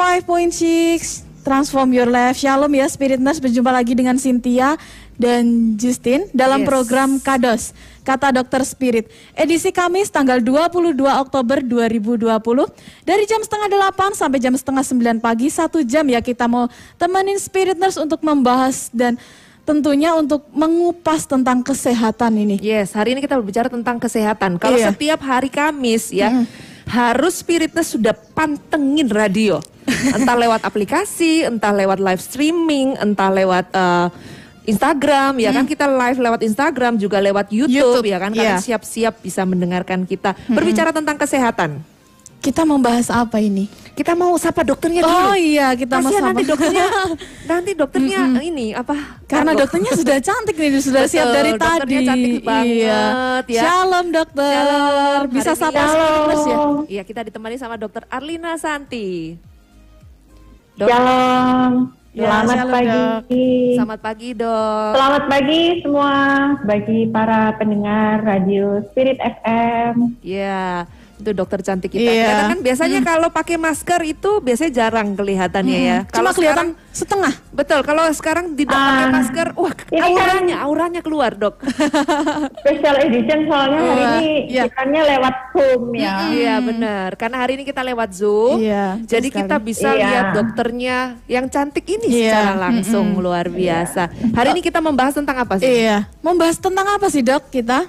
Spirit 95.6 Transform Your Life. Shalom ya Spirit Nurse berjumpa lagi dengan Cynthia dan Justin dalam Yes. program Kados. Kata Dokter Spirit. Edisi Kamis tanggal 22 Oktober 2020 dari jam setengah 8 sampai jam setengah 9 pagi satu jam ya kita mau temenin Spirit Nurse untuk membahas dan tentunya untuk mengupas tentang kesehatan ini. Yes, hari ini kita berbicara tentang kesehatan. Kalau Iya. setiap hari Kamis ya, harus spiritnya sudah pantengin radio. entah lewat aplikasi, entah lewat live streaming, entah lewat eh, Instagram, ya kan kita live lewat Instagram juga lewat YouTube, YouTube, ya kan iya. siap-siap bisa mendengarkan kita berbicara tentang kesehatan. Kita membahas apa ini? Kita mau sapa dokternya dulu. Oh iya, kita mau Kasihan sapa. nanti dokternya, nanti dokternya ini apa? Karena dokternya sudah cantik nih, sudah siap Betul, dari dokternya tadi. cantik banget, ya. Shalom dokter. Shalom, Bisa hari sapa Spiritness ya? Iya, kita ditemani sama dokter Arlina Santi. Dok, Shalom, Ya, selamat shalom, pagi. selamat pagi dok. Selamat pagi semua bagi para pendengar radio Spirit FM. Iya, itu dokter cantik kita. Iya. Kelihatan kan biasanya kalau pakai masker itu biasanya jarang kelihatannya ya. Cuma Kalau kelihatan sekarang- setengah. betul. Kalau sekarang tidak pakai Ah, masker, wah ini kan- auranya, auranya keluar dok. Special edition soalnya hari Wah, ini iya. siarannya lewat Zoom ya. Iya benar, karena hari ini kita lewat Zoom, Iya, jadi sekali. kita bisa Iya. lihat dokternya yang cantik ini Iya, secara langsung luar biasa. Hari ini kita membahas tentang apa sih? Iya. Membahas tentang apa sih dok kita?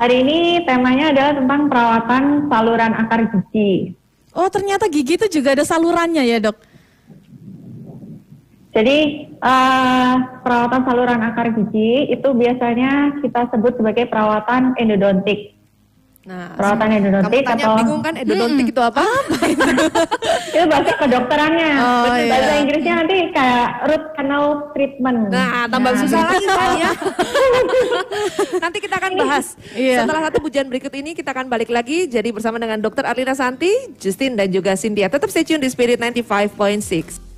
Hari ini temanya adalah tentang perawatan saluran akar gigi. Oh ternyata gigi itu juga ada salurannya ya dok? Jadi eh, perawatan saluran akar gigi itu biasanya kita sebut sebagai perawatan endodontik. Nah, Perawatan kamu endodontik tanya atau bingung kan endodontik itu apa? itu bahasa kedokterannya. Oh, bahasa iya. Inggrisnya nanti kayak root canal treatment. Nah, tambah susah lagi kan ya. Nanti kita akan bahas. Iya. Setelah satu pujian berikut ini kita akan balik lagi jadi bersama dengan Dr. Arlina Santi, Justin dan juga Cynthia. Tetap stay tune di Spirit 95.6.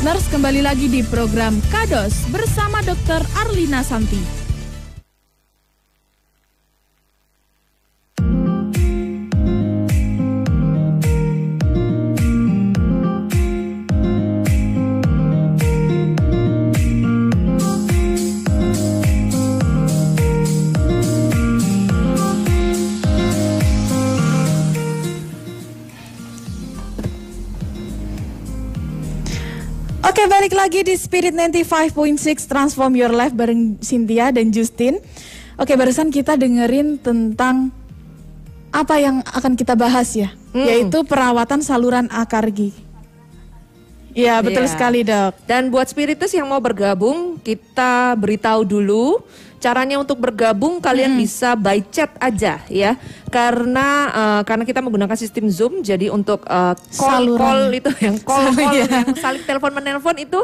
Nurse kembali lagi di program Kados bersama Dr. Arlina Santi. Oke, balik lagi di Spirit 95.6 Transform Your Life bareng Cynthia dan Justin. Oke, barusan kita dengerin tentang apa yang akan kita bahas ya, yaitu perawatan saluran akar gigi. Iya, betul Iya. sekali, Dok. Dan buat spiritus yang mau bergabung, kita beritahu dulu caranya untuk bergabung kalian bisa by chat aja ya. Karena eh, karena kita menggunakan sistem Zoom jadi untuk eh, call Saluran. call itu yang call call Iya. yang saling telepon menelpon itu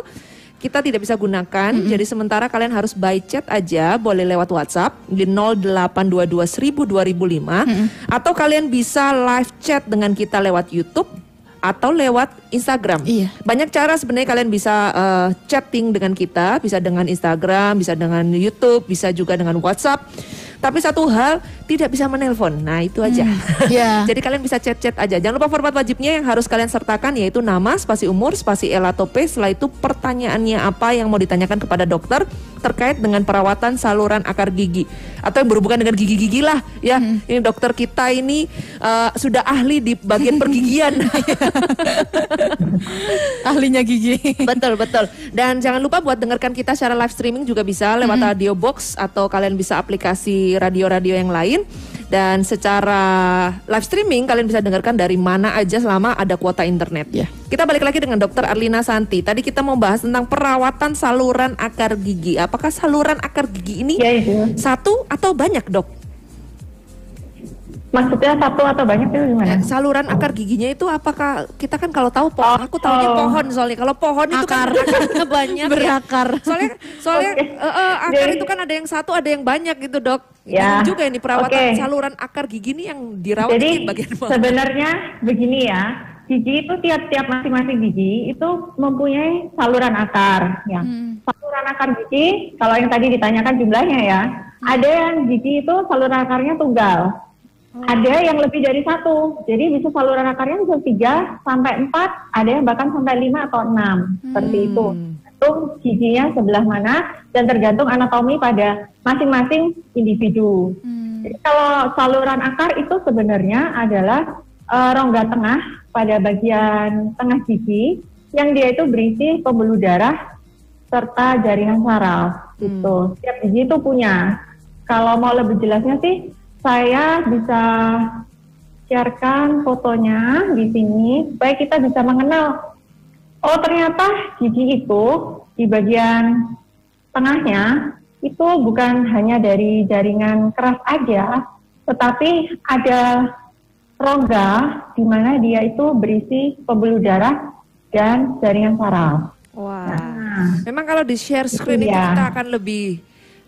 kita tidak bisa gunakan. Jadi sementara kalian harus by chat aja, boleh lewat WhatsApp di 0822 1000 2005 atau kalian bisa live chat dengan kita lewat YouTube atau lewat Instagram. Iya. Banyak cara sebenarnya kalian bisa eh, chatting dengan kita, bisa dengan Instagram, bisa dengan YouTube, bisa juga dengan WhatsApp. Tapi satu hal tidak bisa menelpon. Nah, itu aja. Iya. Jadi kalian bisa chat-chat aja. Jangan lupa format wajibnya yang harus kalian sertakan yaitu nama, spasi umur, spasi P. Setelah itu pertanyaannya apa yang mau ditanyakan kepada dokter terkait dengan perawatan saluran akar gigi atau yang berhubungan dengan gigi-gigi lah ya. Ini dokter kita ini eh, sudah ahli di bagian pergigian. Ahlinya gigi. betul betul. Dan jangan lupa buat dengarkan kita secara live streaming juga bisa lewat radio box atau kalian bisa aplikasi radio-radio yang lain. Dan secara live streaming kalian bisa dengarkan dari mana aja selama ada kuota internet. Ya. Kita balik lagi dengan Dokter Arlina Santi. Tadi kita mau bahas tentang perawatan saluran akar gigi. Apakah saluran akar gigi ini Ya itu. satu atau banyak dok? Maksudnya satu atau banyak itu gimana? Eh, saluran akar giginya itu apakah kita kan kalau tahu pohon, aku tahunya Oh. pohon soalnya. Kalau pohon itu kan Akar. akarnya banyak ya. Berakar. Soalnya soalnya Oke. eh, eh, akar Jadi- itu kan ada yang satu, ada yang banyak gitu, Dok. Ya. Bingung juga ini perawatan Oke. saluran akar gigi ini yang dirawat Jadi di bagian mana? sebenarnya begini ya, gigi itu tiap-tiap masing-masing gigi itu mempunyai saluran akar. Ya. Saluran akar gigi, kalau yang tadi ditanyakan jumlahnya ya, ada yang gigi itu saluran akarnya tunggal. Ada yang lebih dari satu, jadi bisa saluran akarnya bisa tiga sampai empat, ada yang bahkan sampai lima atau enam, seperti itu. Tergantung giginya sebelah mana dan tergantung anatomi pada masing-masing individu. Jadi kalau saluran akar itu sebenarnya adalah eh, rongga tengah pada bagian tengah gigi yang dia itu berisi pembuluh darah serta jaringan saraf. Gitu. Setiap gigi itu punya. Kalau mau lebih jelasnya sih, saya bisa sharekan fotonya di sini supaya kita bisa mengenal. Oh ternyata gigi itu di bagian tengahnya itu bukan hanya dari jaringan keras aja, tetapi ada rongga di mana dia itu berisi pembuluh darah dan jaringan saraf. Wah. Nah, Memang kalau di share screen itu Iya. kita akan lebih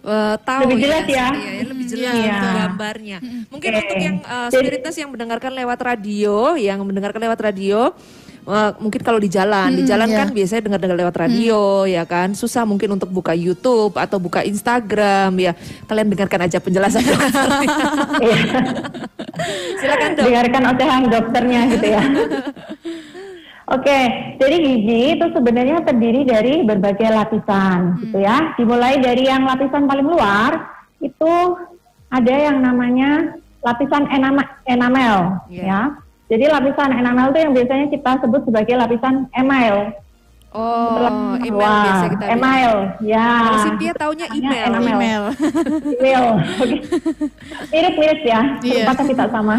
eh, tahu Lebih jelas ya. Iya, ya, lebih jelas Iya. untuk gambarnya. Mungkin Oke. untuk yang eh, Jadi- spiritus yang mendengarkan lewat radio, yang mendengarkan lewat radio eh, mungkin kalau di jalan, di jalan iya. kan biasanya dengar-dengar lewat radio ya kan. Susah mungkin untuk buka YouTube atau buka Instagram ya. Kalian dengarkan aja penjelasan dokter. iya. Silakan dok. dengarkan ocehan dokternya gitu ya. Oke, jadi gigi itu sebenarnya terdiri dari berbagai lapisan, gitu ya. Dimulai dari yang lapisan paling luar itu ada yang namanya lapisan enama- enamel, Iya. ya. Jadi lapisan enamel itu yang biasanya kita sebut sebagai lapisan email. Oh, email biasa kita bilang. email, ya. Kalau Cynthia taunya email. enamel. Email. Email. Oke. Mirip-mirip ya, berupa tapi tak sama.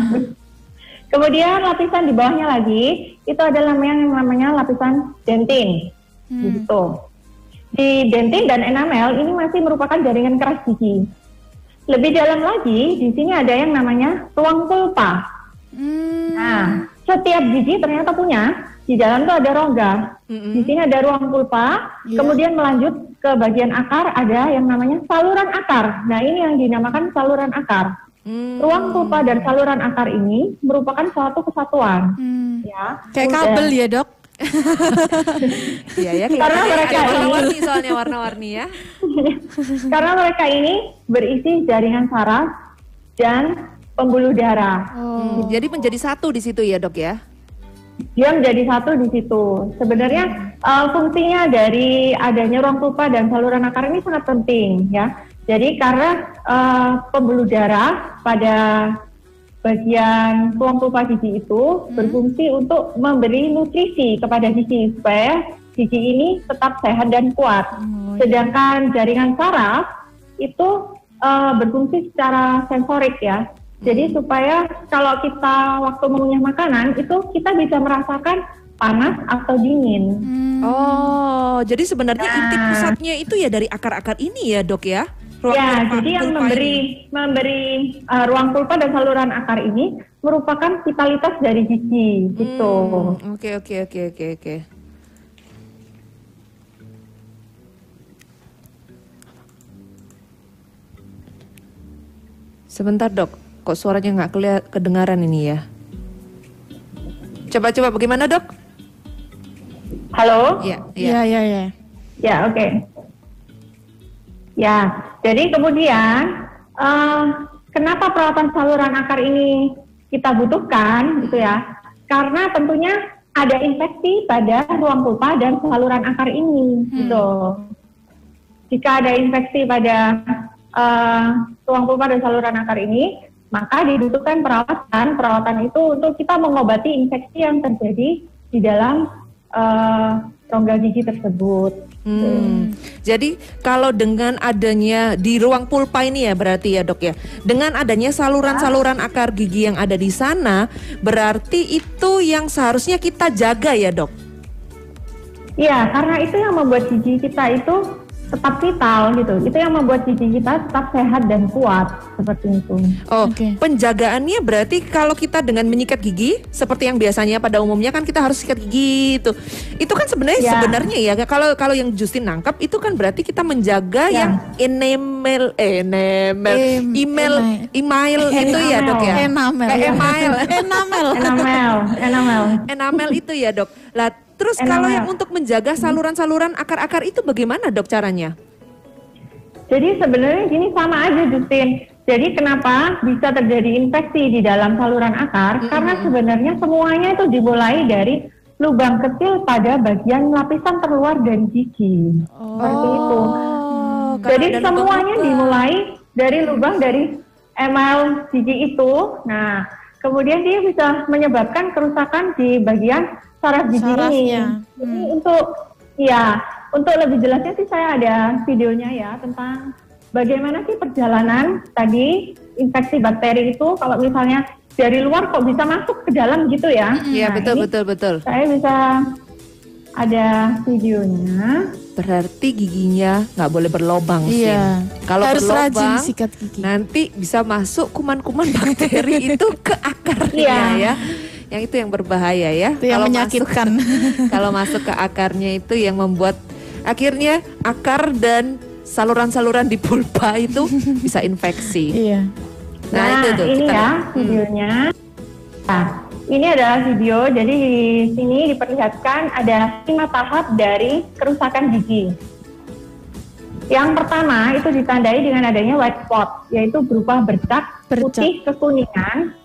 Kemudian lapisan di bawahnya lagi itu adalah yang namanya lapisan dentin. Gitu. Di dentin dan enamel ini masih merupakan jaringan keras gigi. Lebih dalam lagi, di sini ada yang namanya tuang pulpa. Hmm. Nah, setiap gigi ternyata punya di dalam tuh ada rongga. Mm-mm. Di sini ada ruang pulpa, Iya. kemudian melanjut ke bagian akar ada yang namanya saluran akar. Nah, ini yang dinamakan saluran akar. Hmm. Ruang pulpa dan saluran akar ini merupakan suatu kesatuan, Hmm. ya. Kayak Udah. kabel ya dok? Iya ya, Karena mereka ada ini- warna-warni soalnya warna-warni ya. Karena mereka ini berisi jaringan saraf dan pembuluh darah. Hmm, Jadi menjadi satu di situ ya dok ya. Dia menjadi satu di situ. Sebenarnya eh, fungsinya dari adanya ruang pulpa dan saluran akar ini sangat penting ya. Jadi karena eh, pembuluh darah pada bagian ruang pulpa gigi itu berfungsi untuk memberi nutrisi kepada gigi supaya gigi ini tetap sehat dan kuat. Sedangkan jaringan saraf itu eh, berfungsi secara sensorik ya. Jadi supaya kalau kita waktu mengunyah makanan itu kita bisa merasakan panas atau dingin. Oh, jadi sebenarnya inti Nah. pusatnya itu ya dari akar-akar ini ya dok ya. Ruang ya, pulpa- jadi yang pulpa memberi ini. memberi uh, ruang pulpa dan saluran akar ini merupakan vitalitas dari gigi gitu. Hmm, Oke oke oke oke oke. Sebentar dok, kok suaranya nggak kedengaran ini ya? Coba coba bagaimana dok? Halo? Ya, Iya, ya. iya, iya. Ya, oke. Ya, jadi kemudian eh, kenapa perawatan saluran akar ini kita butuhkan gitu ya? Karena tentunya ada infeksi pada ruang pulpa dan saluran akar ini gitu. Jika ada infeksi pada eh, ruang pulpa dan saluran akar ini, maka dibutuhkan perawatan. Perawatan itu untuk kita mengobati infeksi yang terjadi di dalam eh, rongga gigi tersebut. Hmm. Jadi kalau dengan adanya di ruang pulpa ini ya berarti ya dok ya, dengan adanya saluran-saluran akar gigi yang ada di sana, berarti itu yang seharusnya kita jaga ya dok. Iya, karena itu yang membuat gigi kita itu tetap vital gitu. Itu yang membuat gigi kita tetap sehat dan kuat seperti itu. Oh, Oke. penjagaannya berarti kalau kita dengan menyikat gigi seperti yang biasanya pada umumnya kan kita harus sikat gigi itu. Itu kan sebenarnya Ya. sebenarnya ya kalau kalau yang Justin nangkap itu kan berarti kita menjaga Ya. yang enamel eh, enamel Em- email email itu ya dok ya. Enamel. Email. Enamel. Enamel, enamel. enamel itu ya dok. Lah terus kalau Enamel. yang untuk menjaga saluran-saluran akar-akar itu bagaimana dok caranya? Jadi sebenarnya gini sama aja Justin. Jadi kenapa bisa terjadi infeksi di dalam saluran akar? Karena sebenarnya semuanya itu dimulai dari lubang kecil pada bagian lapisan terluar dari gigi. Seperti itu. Oh, kalau Jadi semuanya lubang. dimulai dari lubang dari emal gigi itu. Nah, kemudian dia bisa menyebabkan kerusakan di bagian saraf gigi ini. Jadi untuk ya, untuk lebih jelasnya sih saya ada videonya ya tentang bagaimana sih perjalanan tadi infeksi bakteri itu kalau misalnya dari luar kok bisa masuk ke dalam gitu ya. Iya Nah, betul betul betul. Saya bisa ada videonya. Berarti giginya nggak boleh berlobang sih. Iya. Kalau Harus rajin berlobang sikat gigi. nanti bisa masuk kuman-kuman bakteri itu ke akarnya Iya. ya. Yang itu yang berbahaya ya. Itu yang Kalau menyakitkan. Masuk, kalau masuk ke akarnya itu yang membuat akhirnya akar dan saluran-saluran di pulpa itu bisa infeksi. Iya. Nah, itu tuh ini kita- ya Hmm. videonya. Nah, ini adalah video. Jadi di sini diperlihatkan ada lima tahap dari kerusakan gigi. Yang pertama itu ditandai dengan adanya white spot, yaitu berupa bercak, Bercak. putih kekuningan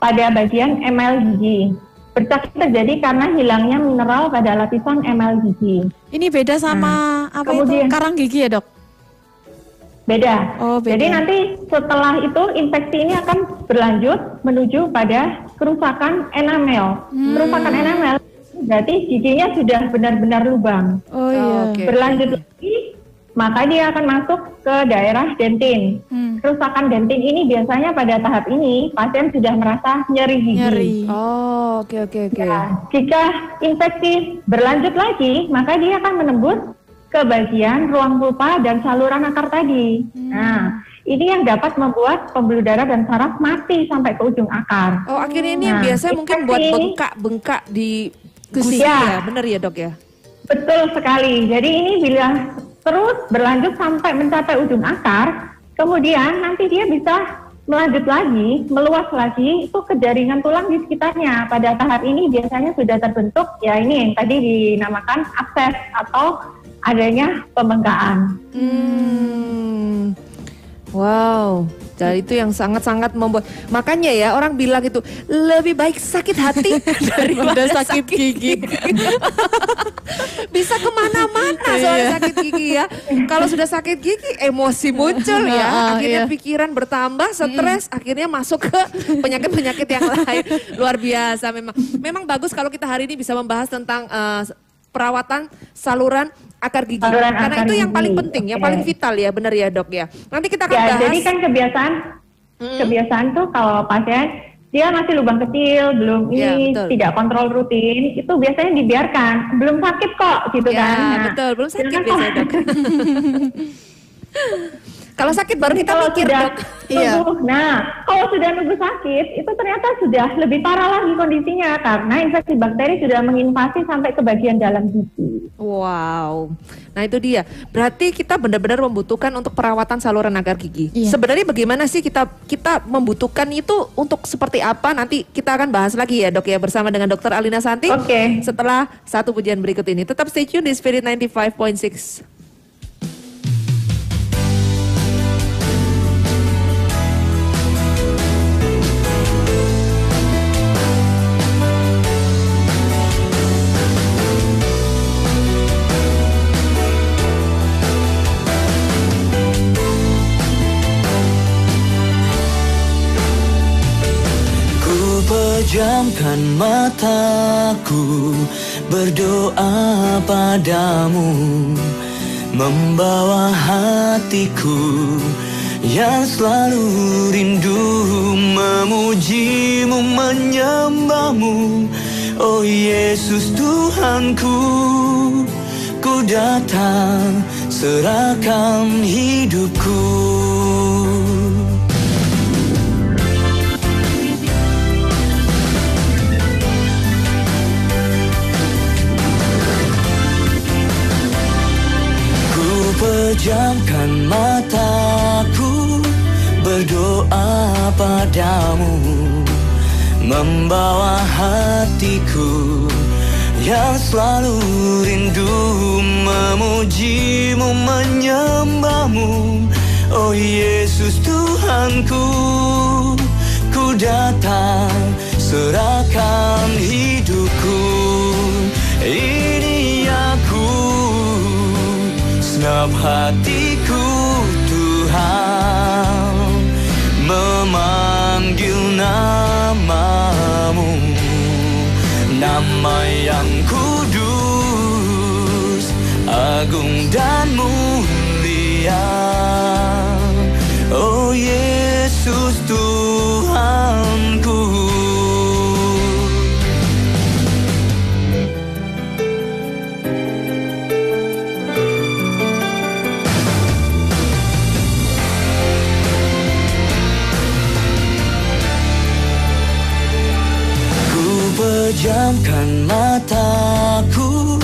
pada bagian emal gigi. Bercak terjadi karena hilangnya mineral pada lapisan emal gigi. Ini beda sama apa Hmm. kemudian- itu karang gigi ya dok? Beda. Oh, beda. Jadi nanti setelah itu infeksi ini akan berlanjut menuju pada kerusakan enamel. Hmm. Kerusakan enamel berarti giginya sudah benar-benar lubang. Oh iya. Oke. Berlanjut lagi, maka dia akan masuk ke daerah dentin. Hmm. Kerusakan dentin ini biasanya pada tahap ini pasien sudah merasa nyeri gigi. Nyeri. Oh, oke oke oke. Ya, jika infeksi berlanjut lagi, maka dia akan menembus ke bagian ruang pulpa dan saluran akar tadi. Nah, ini yang dapat membuat pembuluh darah dan saraf mati sampai ke ujung akar. Oh, akhirnya ini yang Nah, biasa mungkin buat bengkak-bengkak di Gusi. gusi Ya. ya, bener ya dok ya? Betul sekali. Jadi ini bila terus berlanjut sampai mencapai ujung akar, kemudian nanti dia bisa melanjut lagi, meluas lagi, itu ke jaringan tulang di sekitarnya. Pada tahap ini biasanya sudah terbentuk, ya ini yang tadi dinamakan abses atau adanya pembengkakan. Hmm. Wow, jadi itu yang sangat-sangat membuat makanya ya orang bilang itu lebih baik sakit hati daripada sakit, gigi. Bisa ke mana-mana soal Iya. sakit gigi ya. Kalau sudah sakit gigi emosi muncul ya, Ah, akhirnya iya. pikiran bertambah, stres, akhirnya masuk ke penyakit-penyakit yang lain. Luar biasa memang. Memang bagus kalau kita hari ini bisa membahas tentang eh, perawatan saluran akar gigi. Saluran Karena akar itu yang gigi. paling penting, yang Oke. paling vital ya, benar ya dok ya. Nanti kita akan Ya, bahas. jadi kan kebiasaan kebiasaan tuh kalau pasien dia masih lubang kecil, belum Ya, ini betul. tidak kontrol rutin, itu biasanya dibiarkan, belum sakit kok gitu Ya, kan. Nah, betul, belum sakit biasanya, Dok. Kalau sakit baru kita kalau mikir sudah dok. Iya. Nah, kalau sudah nunggu sakit, itu ternyata sudah lebih parah lagi kondisinya karena infeksi bakteri sudah menginvasi sampai ke bagian dalam gigi. Wow. Nah itu dia. Berarti kita benar-benar membutuhkan untuk perawatan saluran agar gigi. Iya. Sebenarnya bagaimana sih kita kita membutuhkan itu untuk seperti apa? Nanti kita akan bahas lagi ya dok ya bersama dengan dokter Alina Santi. Oke. Setelah satu pujian berikut ini. Tetap stay tune di Spirit 95.6. pejamkan mataku berdoa padamu Membawa hatiku yang selalu rindu memujimu menyembahmu. Oh Yesus Tuhanku Ku datang serahkan hidupku pejamkan mataku berdoa padamu Membawa hatiku yang selalu rindu memujimu menyembahmu. Oh Yesus Tuhanku Ku datang serahkan hidupku Senap hatiku Tuhan Memanggil namamu. Nama yang kudus Agung dan mulia. Oh Yesus Tuhanku mataku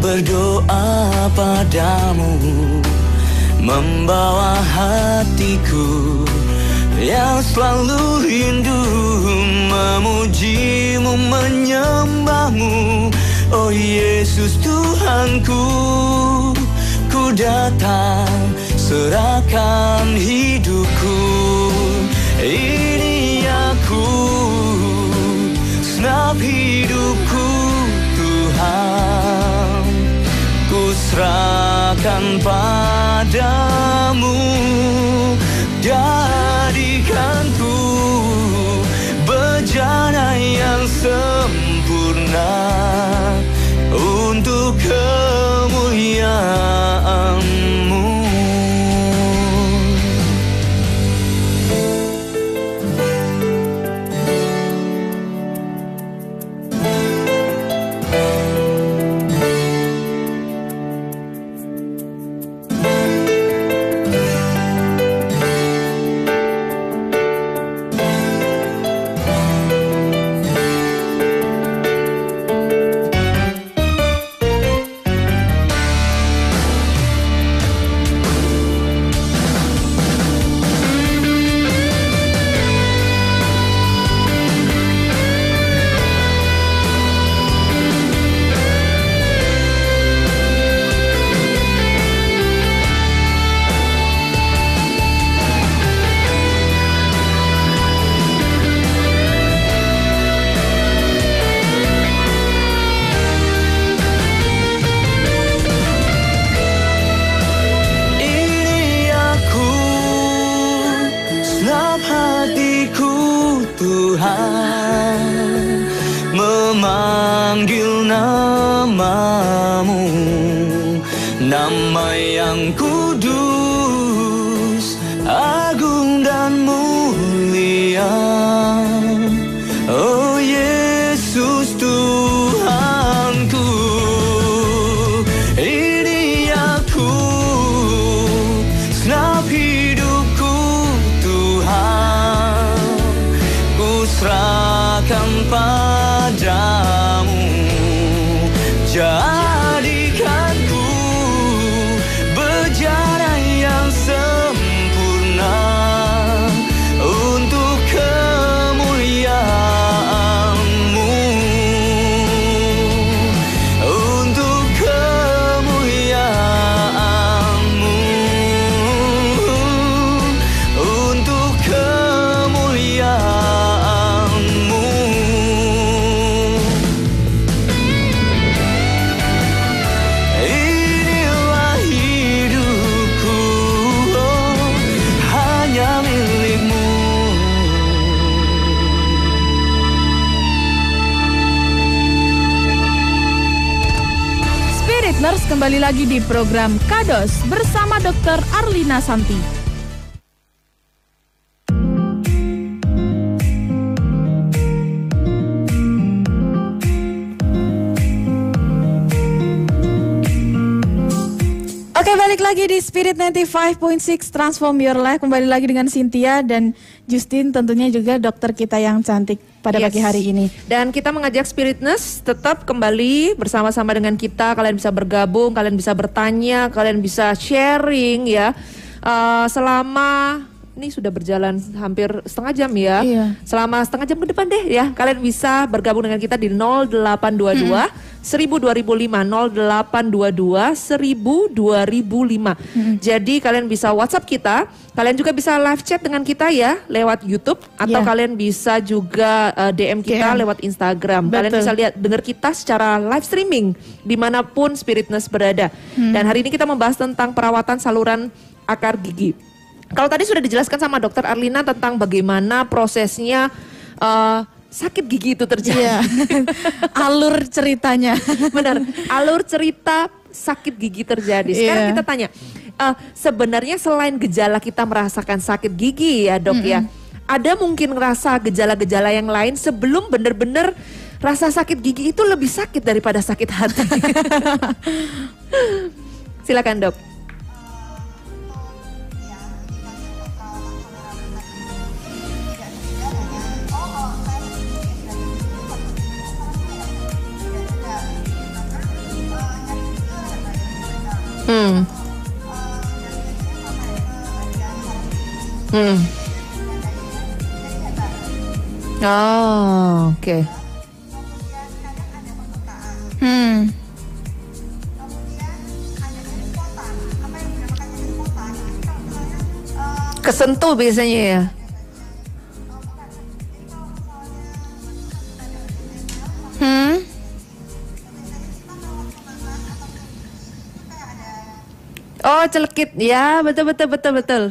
berdoa padamu Membawa hatiku yang selalu rindu Memujimu, menyembahmu. Oh Yesus Tuhanku Ku datang serahkan hidupku. Ini aku Senap hidupku serahkan padamu Jadikanku Bejana yang sempurna memanggil namamu. Nama yang kudus, lagi di program Kados bersama Dr. Arlina Santi. Balik lagi di Spirit 95.6 Transform Your Life Kembali lagi dengan Cynthia dan Justin tentunya juga dokter kita yang cantik pada Yes. pagi hari ini Dan kita mengajak Spiritness tetap kembali bersama-sama dengan kita. Kalian bisa bergabung, kalian bisa bertanya, kalian bisa sharing ya. Eh, selama ini sudah berjalan hampir setengah jam ya. Iya. Selama setengah jam ke depan deh ya. Kalian bisa bergabung dengan kita di 0822 1000 2005 0822 1000 2005. Jadi kalian bisa WhatsApp kita, kalian juga bisa live chat dengan kita ya lewat YouTube atau Iya. kalian bisa juga uh, DM kita DM. lewat Instagram. Kalian Betul. bisa lihat dengar kita secara live streaming di mana pun Spiritness berada. Hmm. Dan hari ini kita membahas tentang perawatan saluran akar gigi. Kalau tadi sudah dijelaskan sama Dokter Arlina tentang bagaimana prosesnya uh, sakit gigi itu terjadi. Iya Alur ceritanya Benar, alur cerita sakit gigi terjadi. Sekarang Iya. kita tanya, eh, sebenarnya selain gejala kita merasakan sakit gigi ya dok ya, ada mungkin rasa gejala-gejala yang lain sebelum benar-benar rasa sakit gigi itu lebih sakit daripada sakit hati. Silakan dok. Hmm. Hmm. Oh, oke. Hmm Kesentuh biasanya ya. Hmm Oh, celekit. Ya, betul betul betul betul.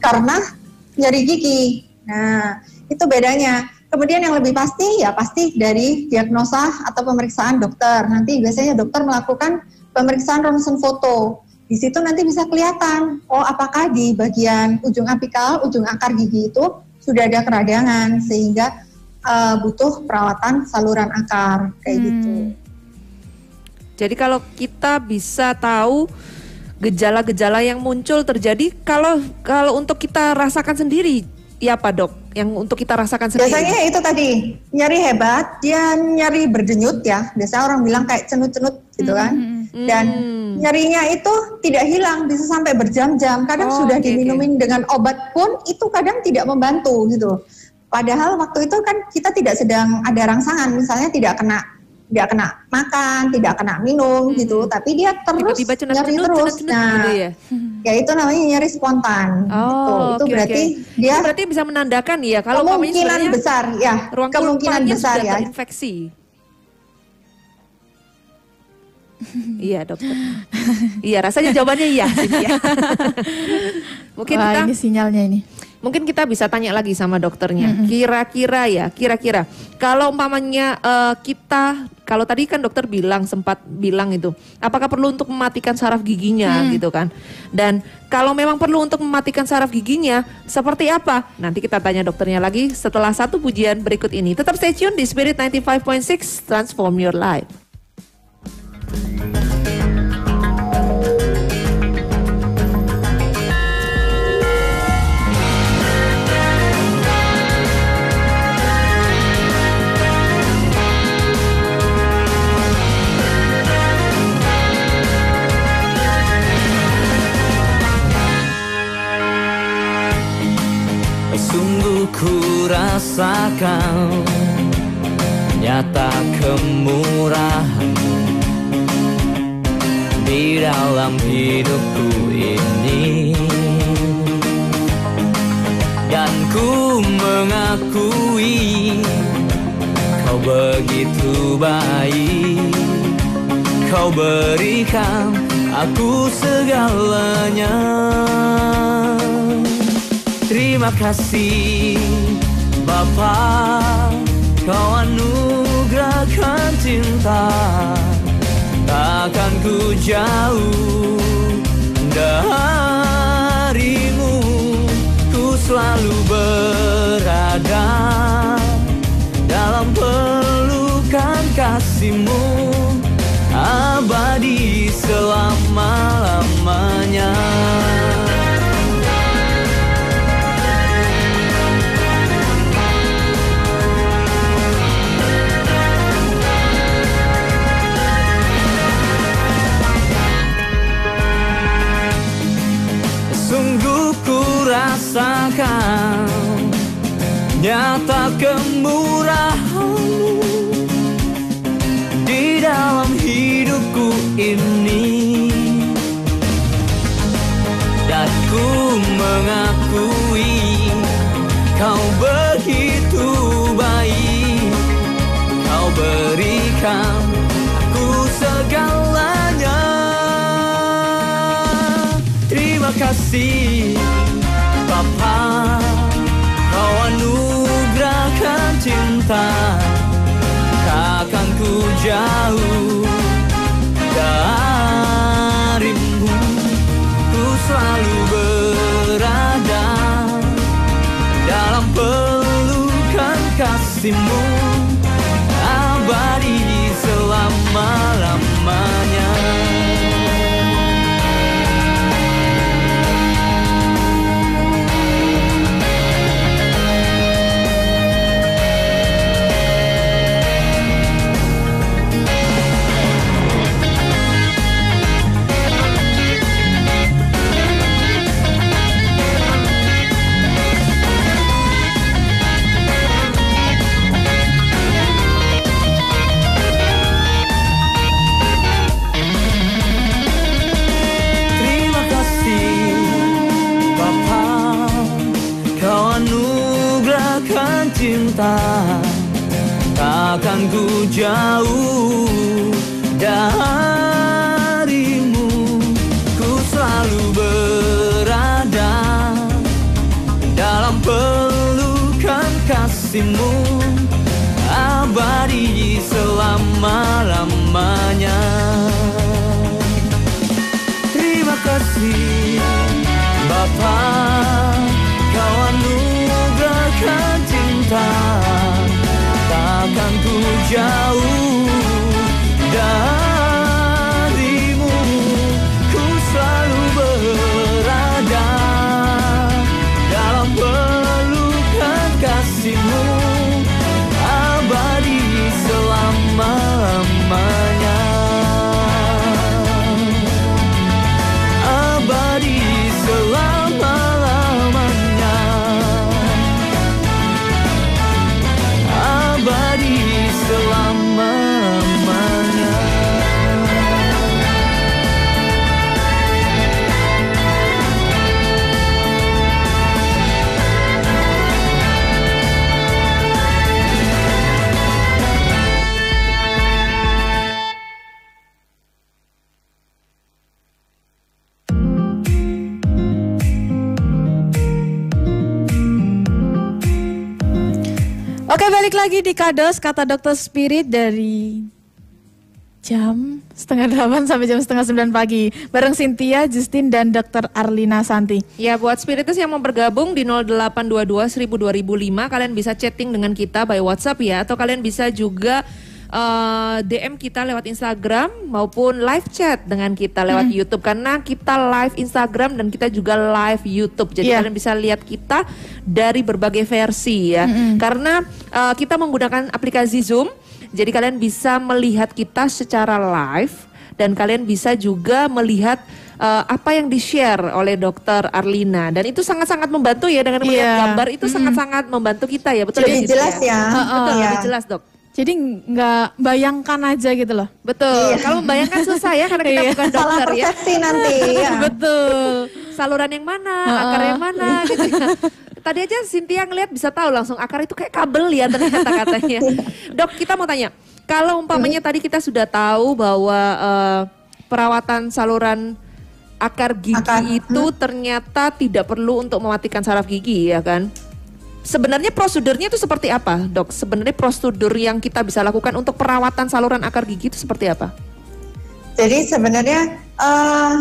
karena nyeri gigi. Nah, itu bedanya. Kemudian yang lebih pasti ya pasti dari diagnosa atau pemeriksaan dokter. Nanti biasanya dokter melakukan pemeriksaan ronsen foto. Di situ nanti bisa kelihatan, oh apakah di bagian ujung apikal, ujung akar gigi itu sudah ada keradangan sehingga eh, butuh perawatan saluran akar kayak gitu. Jadi kalau kita bisa tahu gejala-gejala yang muncul terjadi kalau kalau untuk kita rasakan sendiri ya apa dok yang untuk kita rasakan sendiri Biasanya itu tadi nyeri hebat, dia nyeri berdenyut ya. Biasanya orang bilang kayak cenut-cenut gitu kan. Dan nyerinya itu tidak hilang, bisa sampai berjam-jam. Kadang Oh, sudah oke. diminumin dengan obat pun itu kadang tidak membantu gitu. Padahal waktu itu kan kita tidak sedang ada rangsangan, misalnya tidak kena tidak kena makan, tidak kena minum gitu, tapi dia terus tiba-tiba nyeri cenut-cenut terus. cenut-cenut Nah, gitu ya ya itu namanya nyeri spontan. gitu. oh Itu oke, berarti oke. dia Itu berarti bisa menandakan ya kalau kemungkinan besar ya ruang kemungkinan besar sudah ya terinfeksi iya dokter. iya rasanya jawabannya iya. Cynthia. Mungkin Wah, kita ini sinyalnya ini. Mungkin kita bisa tanya lagi sama dokternya. Kira-kira ya, kira-kira kalau umpamanya eh, kita kalau tadi kan dokter bilang sempat bilang itu, apakah perlu untuk mematikan saraf giginya gitu kan? Dan kalau memang perlu untuk mematikan saraf giginya, seperti apa? Nanti kita tanya dokternya lagi setelah satu pujian berikut ini. Tetap stay tune di Spirit 95.6 Transform Your Life. Rasakan Nyata kemurahanmu Di dalam hidupku ini. Dan ku mengakui Kau begitu baik. Kau berikan aku segalanya. Terima kasih Bapa Kau anugerahkan cinta. Takkan ku jauh darimu. Ku selalu berada Dalam pelukan kasihmu. Abadi selama-lamanya ini Dan ku mengakui Kau begitu baik. Kau berikan aku segalanya. Terima kasih Papa Kau anugerahkan cinta. Takkan ku jauh balik lagi di Kados kata dokter Spirit dari jam setengah delapan sampai jam setengah sembilan pagi. Bareng Cynthia, Justin dan dokter Arlina Santi. Ya buat spiritus yang mau bergabung di 0822 1000 2005 kalian bisa chatting dengan kita by WhatsApp ya. Atau kalian bisa juga eh, DM kita lewat Instagram maupun live chat dengan kita lewat YouTube karena kita live Instagram dan kita juga live YouTube. Jadi Iya. kalian bisa lihat kita dari berbagai versi ya. Karena eh, kita menggunakan aplikasi Zoom jadi kalian bisa melihat kita secara live dan kalian bisa juga melihat eh, apa yang di-share oleh dokter Arlina dan itu sangat-sangat membantu ya dengan melihat Iya. gambar itu sangat-sangat membantu kita ya betul Lebih ya, jelas Cynthia? ya. Betul Iya. lebih jelas dok. Jadi nggak bayangkan aja gitu loh. Betul. Kalau membayangkan susah ya karena kita Iya. bukan Salah dokter ya. persepsi nanti ya. Betul. Saluran yang mana, akar yang mana gitu ya. Tadi aja Cynthia ngelihat bisa tahu langsung akar itu kayak kabel ya ternyata katanya. Dok, kita mau tanya. Kalau umpamanya tadi kita sudah tahu bahwa eh, perawatan saluran akar gigi Akar, itu ternyata tidak perlu untuk mematikan saraf gigi ya kan? Sebenarnya prosedurnya itu seperti apa, Dok? Sebenarnya prosedur yang kita bisa lakukan untuk perawatan saluran akar gigi itu seperti apa? Jadi sebenarnya eh,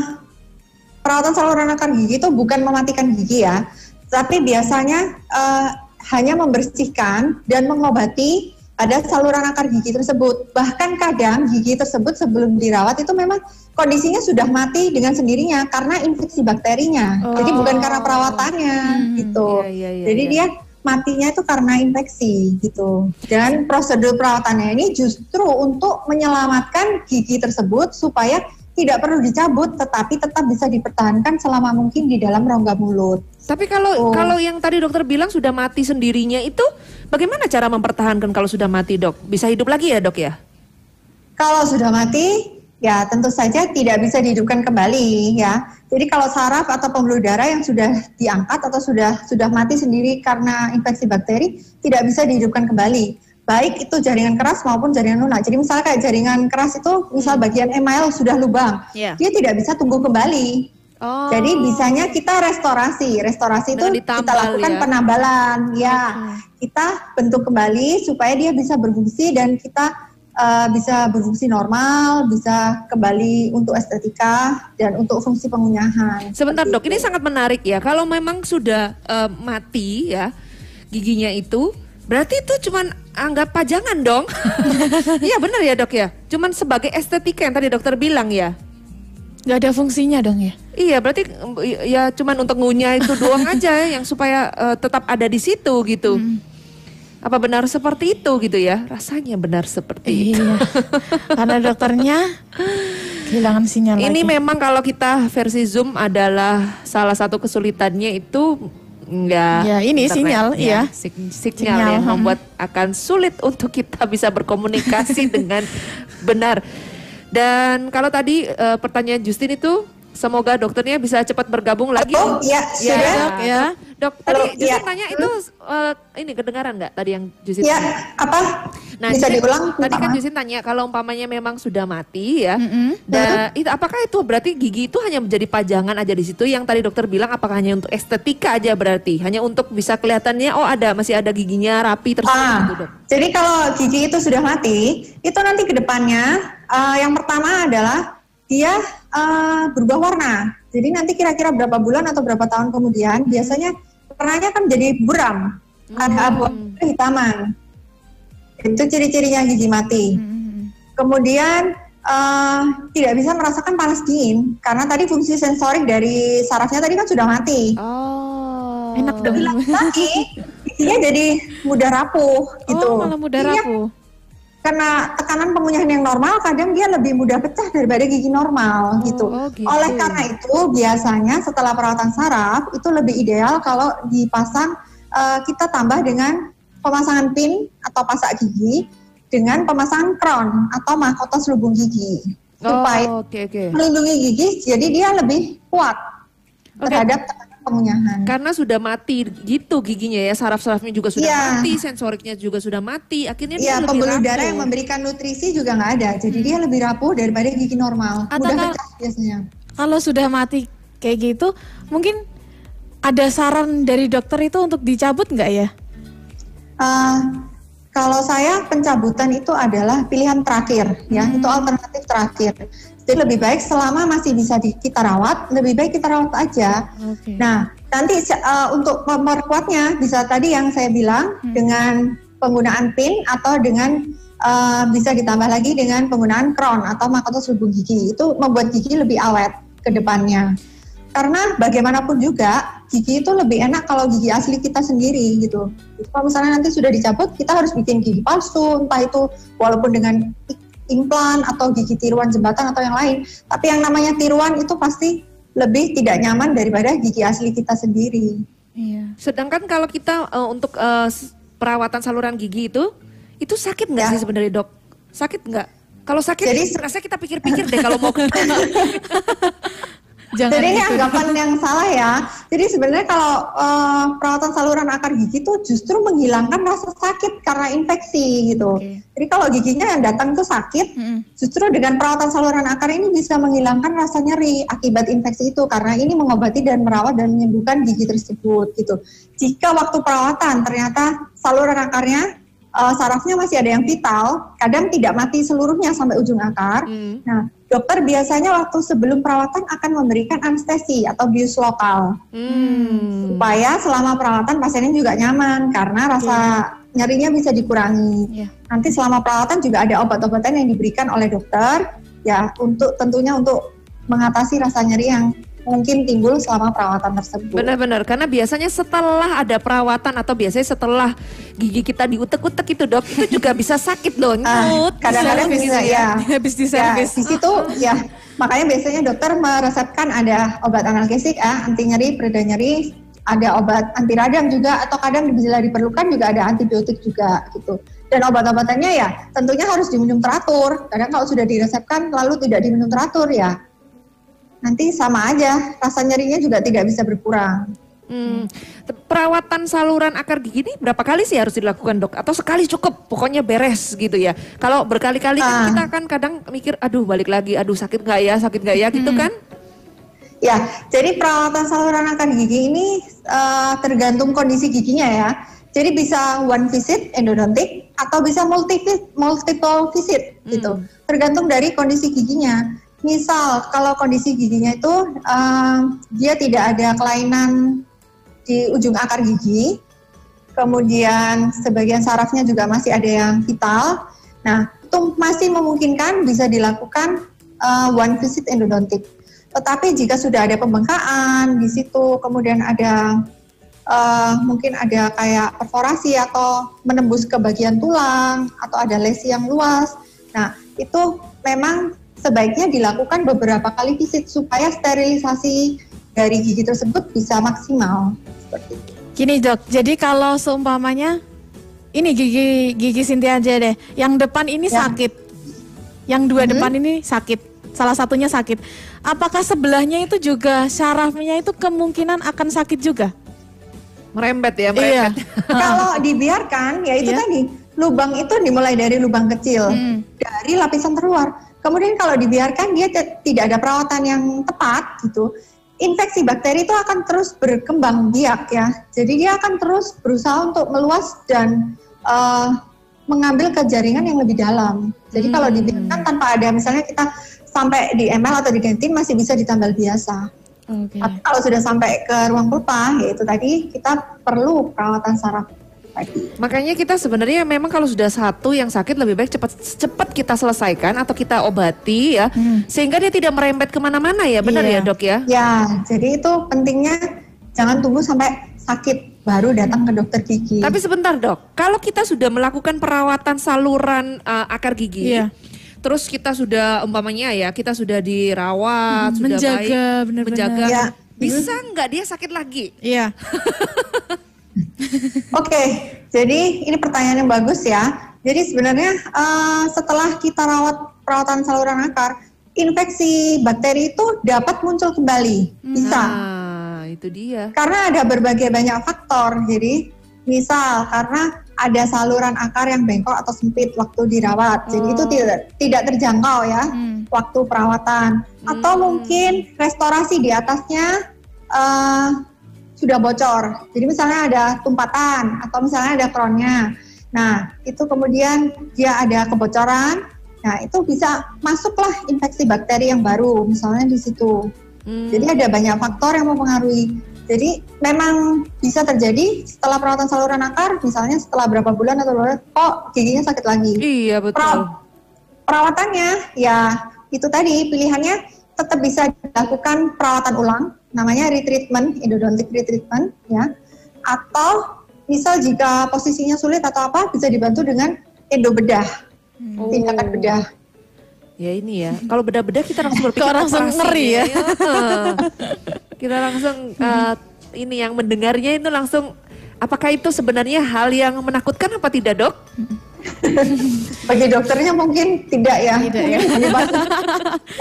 perawatan saluran akar gigi itu bukan mematikan gigi ya, tapi biasanya eh, hanya membersihkan dan mengobati pada saluran akar gigi tersebut. Bahkan kadang gigi tersebut sebelum dirawat itu memang kondisinya sudah mati dengan sendirinya karena infeksi bakterinya. Jadi bukan karena perawatannya gitu. iya, iya, iya, Jadi iya. dia matinya itu karena infeksi gitu. Dan prosedur perawatannya ini justru untuk menyelamatkan gigi tersebut supaya tidak perlu dicabut tetapi tetap bisa dipertahankan selama mungkin di dalam rongga mulut. Tapi kalau Oh. kalau yang tadi dokter bilang sudah mati sendirinya itu bagaimana cara mempertahankan kalau sudah mati, Dok? Bisa hidup lagi ya, Dok ya? Kalau sudah mati, ya tentu saja tidak bisa dihidupkan kembali ya. Jadi kalau saraf atau pembuluh darah yang sudah diangkat atau sudah sudah mati sendiri karena infeksi bakteri tidak bisa dihidupkan kembali. Baik itu jaringan keras maupun jaringan lunak. Jadi misalnya kayak jaringan keras itu misal bagian email sudah lubang, Iya. dia tidak bisa tumbuh kembali. Oh. Jadi bisanya kita restorasi. Restorasi itu kita lakukan ya. penambalan. Ya, kita bentuk kembali supaya dia bisa berfungsi dan kita eh, bisa berfungsi normal, bisa kembali untuk estetika dan untuk fungsi pengunyahan. Sebentar, Dok. Ini sangat menarik ya. Kalau memang sudah eh, mati ya giginya itu, berarti itu cuman anggap pajangan dong. Iya benar ya, Dok ya. Cuman sebagai estetika yang tadi dokter bilang ya. Nggak ada fungsinya dong ya. Iya, berarti ya cuman untuk ngunyah itu doang aja yang supaya eh, tetap ada di situ gitu. Apa benar seperti itu gitu ya? Rasanya benar seperti itu. Iya. Karena dokternya kehilangan sinyal Ini lagi. memang kalau kita versi Zoom adalah salah satu kesulitannya itu enggak Ya, ini sinyal, iya. sig- sinyal, Sinyal, yang hmm. membuat akan sulit untuk kita bisa berkomunikasi dengan benar. Dan kalau tadi eh, pertanyaan Justin itu semoga dokternya bisa cepat bergabung lagi. Oh, ya, Ya, sudah. Dok, ya. Dok, tadi Halo, Justin ya. tanya itu eh, ini kedengaran nggak tadi yang Justin Ya, tanya? apa? Nah, bisa Justin- diulang? Tadi kan Justin tanya kalau umpamanya memang sudah mati ya. Mm-mm. Dan itu apakah itu berarti gigi itu hanya menjadi pajangan aja di situ yang tadi dokter bilang apakah hanya untuk estetika aja berarti? Hanya untuk bisa kelihatannya oh ada masih ada giginya rapi terus Ah, gitu, Dok. jadi kalau gigi itu sudah mati, itu nanti ke depannya eh, yang pertama adalah dia eh, berubah warna. Jadi nanti kira-kira berapa bulan atau berapa tahun kemudian biasanya warnanya kan jadi buram, ada abu kehitaman. Itu ciri-cirinya gigi mati. Kemudian eh, tidak bisa merasakan panas dingin karena tadi fungsi sensorik dari sarafnya tadi kan sudah mati. Oh. Enak dong. Lagi giginya jadi mudah rapuh gitu. Oh, malah mudah Giginya rapuh. Karena tekanan pengunyahan yang normal kadang dia lebih mudah pecah daripada gigi normal gitu. oh gitu. Oleh karena itu biasanya setelah perawatan saraf itu lebih ideal kalau dipasang eh, kita tambah dengan pemasangan pin atau pasak gigi dengan pemasangan crown atau mahkota selubung gigi supaya Oh, oke oke. melindungi gigi jadi dia lebih kuat Oke. terhadap pengunyahan. Karena sudah mati gitu giginya ya, saraf-sarafnya juga sudah Iya. mati, sensoriknya juga sudah mati. Akhirnya dia Iya, lebih pembuluh rapuh. darah yang memberikan nutrisi juga nggak ada, jadi dia lebih rapuh daripada gigi normal. Atau Mudah kalau- pecah biasanya. Kalau sudah mati kayak gitu, mungkin ada saran dari dokter itu untuk dicabut nggak ya? Eh, Kalau saya pencabutan itu adalah pilihan terakhir, ya, itu alternatif terakhir. Jadi lebih baik selama masih bisa di, kita rawat, lebih baik kita rawat aja. Oke. Nah, nanti uh, untuk memperkuatnya bisa tadi yang saya bilang dengan penggunaan pin atau dengan uh, bisa ditambah lagi dengan penggunaan crown atau mahkota selubung gigi. Itu membuat gigi lebih awet ke depannya. Karena bagaimanapun juga gigi itu lebih enak kalau gigi asli kita sendiri gitu. Kalau misalnya nanti sudah dicabut, kita harus bikin gigi palsu, entah itu walaupun dengan implan atau gigi tiruan jembatan atau yang lain. Tapi yang namanya tiruan itu pasti lebih tidak nyaman daripada gigi asli kita sendiri. Iya. Sedangkan kalau kita eh, untuk s- perawatan saluran gigi itu, itu sakit nggak Ya. sih sebenarnya dok? Sakit nggak? Kalau sakit, Jadi- rasanya kita pikir-pikir deh kalau mau ke Jangan Jadi ini gitu. anggapan yang salah ya. Jadi sebenarnya kalau eh, perawatan saluran akar gigi itu justru menghilangkan rasa sakit karena infeksi gitu. Oke. Jadi kalau giginya yang datang itu sakit, Mm-mm. justru dengan perawatan saluran akar ini bisa menghilangkan rasa nyeri akibat infeksi itu karena ini mengobati dan merawat dan menyembuhkan gigi tersebut gitu. Jika waktu perawatan ternyata saluran akarnya eh, sarafnya masih ada yang vital, kadang tidak mati seluruhnya sampai ujung akar. Hmm. Nah, dokter biasanya waktu sebelum perawatan akan memberikan anestesi atau bius lokal Hmm. supaya selama perawatan pasiennya juga nyaman karena rasa nyerinya bisa dikurangi. Iya. Nanti selama perawatan juga ada obat-obatan yang diberikan oleh dokter ya untuk tentunya untuk mengatasi rasa nyeri yang mungkin timbul selama perawatan tersebut. Benar-benar, karena biasanya setelah ada perawatan atau biasanya setelah gigi kita diutek-utek itu dok, itu juga bisa sakit loh, Ah, nyut. kadang-kadang Servis bisa ya. Habis di Ya, servis. di situ ya makanya biasanya dokter meresepkan ada obat analgesik ya, anti nyeri, pereda nyeri, ada obat anti radang juga atau kadang bila diperlukan juga ada antibiotik juga gitu. Dan obat-obatannya ya tentunya harus diminum teratur. Kadang kalau sudah diresepkan lalu tidak diminum teratur ya nanti sama aja rasa nyerinya juga tidak bisa berkurang. Hmm. Perawatan saluran akar gigi ini berapa kali sih harus dilakukan dok? Atau sekali cukup, pokoknya beres gitu ya? Kalau berkali-kali kan Ah. kita kan kadang mikir, aduh balik lagi, aduh sakit nggak ya, sakit nggak ya gitu kan? Ya, jadi perawatan saluran akar gigi ini eh, tergantung kondisi giginya ya. Jadi bisa one visit endodontik atau bisa multi multiple visit gitu. Tergantung dari kondisi giginya. Misal kalau kondisi giginya itu eh, dia tidak ada kelainan di ujung akar gigi, kemudian sebagian sarafnya juga masih ada yang vital. Nah, itu masih memungkinkan bisa dilakukan eh, one visit endodontik. Tetapi jika sudah ada pembengkakan di situ, kemudian ada eh, mungkin ada kayak perforasi atau menembus ke bagian tulang atau ada lesi yang luas. Nah, itu memang sebaiknya dilakukan beberapa kali visit supaya sterilisasi dari gigi tersebut bisa maksimal. Seperti itu. Gini dok, jadi kalau seumpamanya ini gigi gigi Sinti aja deh, yang depan ini Ya. sakit, yang dua Mhm. depan ini sakit, salah satunya sakit. Apakah sebelahnya itu juga syarafnya itu kemungkinan akan sakit juga? Merembet ya, Iya. merembet. Kalau dibiarkan, ya itu Iya. tadi lubang itu dimulai dari lubang kecil, Hmm. dari lapisan terluar. Kemudian kalau dibiarkan dia tidak ada perawatan yang tepat gitu, infeksi bakteri itu akan terus berkembang biak ya. Jadi dia akan terus berusaha untuk meluas dan eh, mengambil ke jaringan yang lebih dalam. Jadi kalau dibiarkan tanpa ada misalnya kita sampai di ML atau di gentin masih bisa ditambal biasa. Oke. Tapi kalau sudah sampai ke ruang pulpa, yaitu tadi kita perlu perawatan saraf Makanya kita sebenarnya memang kalau sudah satu yang sakit lebih baik cepat cepat kita selesaikan atau kita obati ya, sehingga dia tidak merembet ke mana-mana ya, benar Iya. ya dok ya? Ya, jadi itu pentingnya jangan tunggu sampai sakit baru datang ke dokter gigi. Tapi sebentar dok, kalau kita sudah melakukan perawatan saluran uh, akar gigi, Iya. terus kita sudah umpamanya ya, kita sudah dirawat, sudah menjaga, baik, menjaga, Ya. bisa nggak dia sakit lagi? Iya. Oke, jadi ini pertanyaan yang bagus ya. Jadi sebenarnya eh, setelah kita rawat perawatan saluran akar, infeksi bakteri itu dapat muncul kembali, bisa. Nah, itu dia. Karena ada berbagai banyak faktor. Jadi misal karena ada saluran akar yang bengkok atau sempit waktu dirawat, jadi itu tidak tidak terjangkau ya Hmm. waktu perawatan. Atau mungkin restorasi di atasnya eh, sudah bocor. Jadi misalnya ada tumpatan atau misalnya ada kronnya. Nah, itu kemudian dia ada kebocoran. Nah, itu bisa masuklah infeksi bakteri yang baru, misalnya di situ. Hmm. Jadi ada banyak faktor yang mempengaruhi. Jadi memang bisa terjadi setelah perawatan saluran akar, misalnya setelah berapa bulan atau berapa, kok giginya sakit lagi. Iya betul. Perawatannya ya itu tadi pilihannya tetap bisa dilakukan perawatan ulang, namanya retreatment, endodontic retreatment ya. Atau misal jika posisinya sulit atau apa bisa dibantu dengan endobedah, Oh. tindakan bedah. Ya ini ya, kalau beda-beda kita langsung berpikir Kok langsung operasi ngeri ya? Heeh. kita langsung eh, ini yang mendengarnya itu langsung apakah itu sebenarnya hal yang menakutkan apa tidak dok? Bagi dokternya mungkin tidak ya. Tidak Mungkin lebih bagus.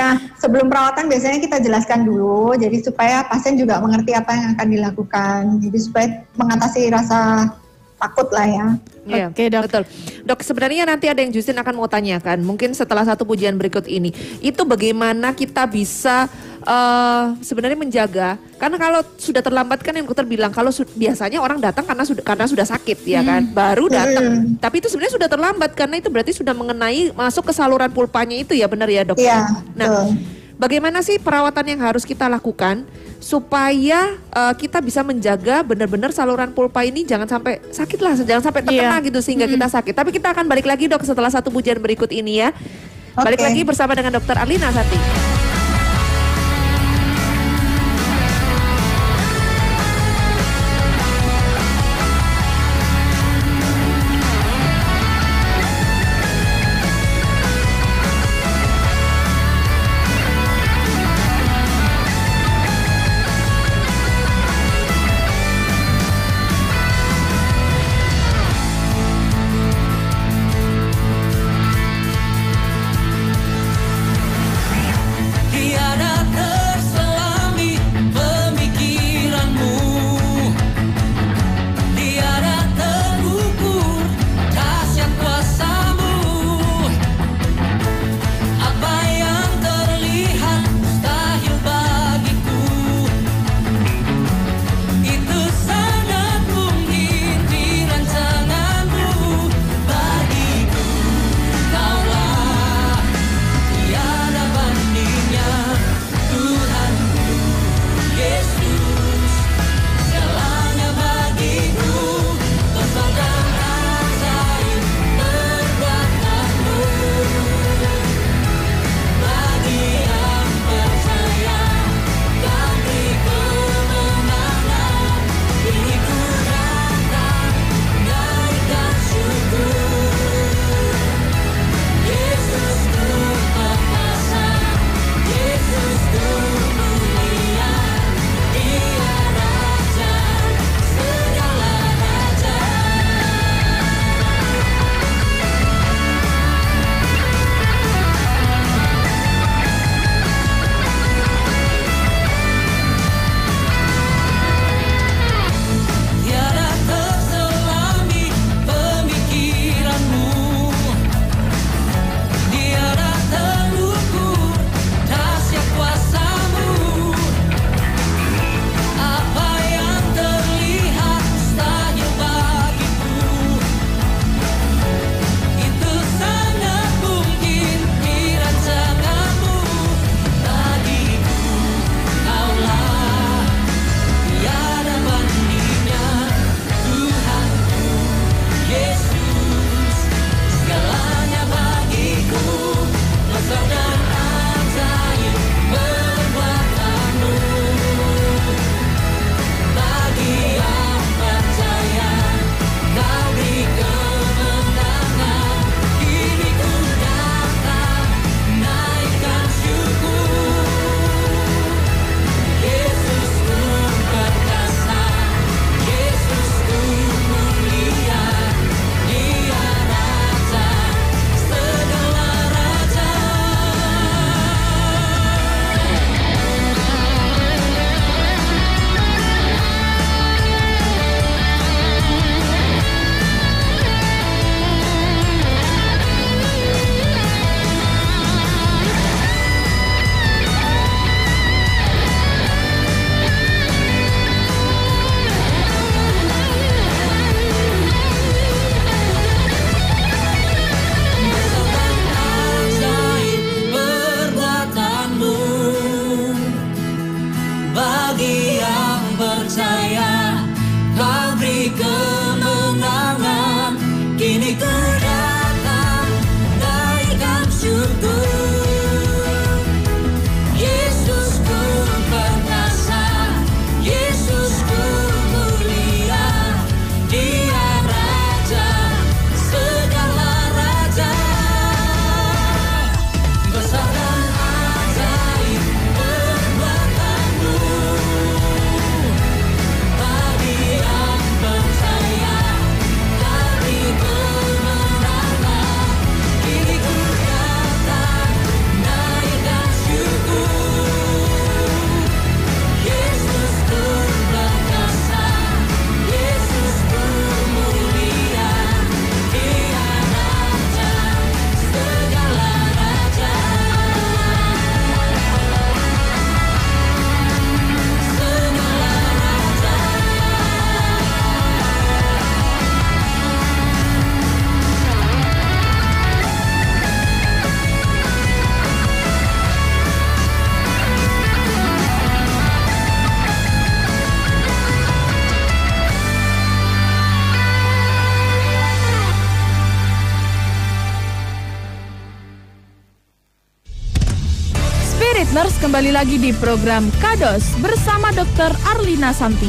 nah, sebelum perawatan biasanya kita jelaskan dulu, jadi supaya pasien juga mengerti apa yang akan dilakukan. Jadi supaya mengatasi rasa takut lah ya. Iya, Oke, Dok. Betul. Dok, sebenarnya nanti ada yang Justin akan mau tanyakan. Mungkin setelah satu pujian berikut ini, itu bagaimana kita bisa eh, sebenarnya menjaga? Karena kalau sudah terlambat kan yang dokter bilang kalau su- biasanya orang datang karena sudah karena sudah sakit ya kan, baru datang. Hmm. Tapi itu sebenarnya sudah terlambat karena itu berarti sudah mengenai masuk ke saluran pulpanya itu ya benar ya dok? Iya, Nah, betul. bagaimana sih perawatan yang harus kita lakukan supaya eh, kita bisa menjaga benar-benar saluran pulpa ini jangan sampai sakit lah, jangan sampai terkena Iya. gitu sehingga kita sakit. Tapi kita akan balik lagi dok setelah satu pujian berikut ini ya. Balik Oke. lagi bersama dengan dokter Alina Sati. Kembali lagi di program Kados bersama Dr. Arlina Santi.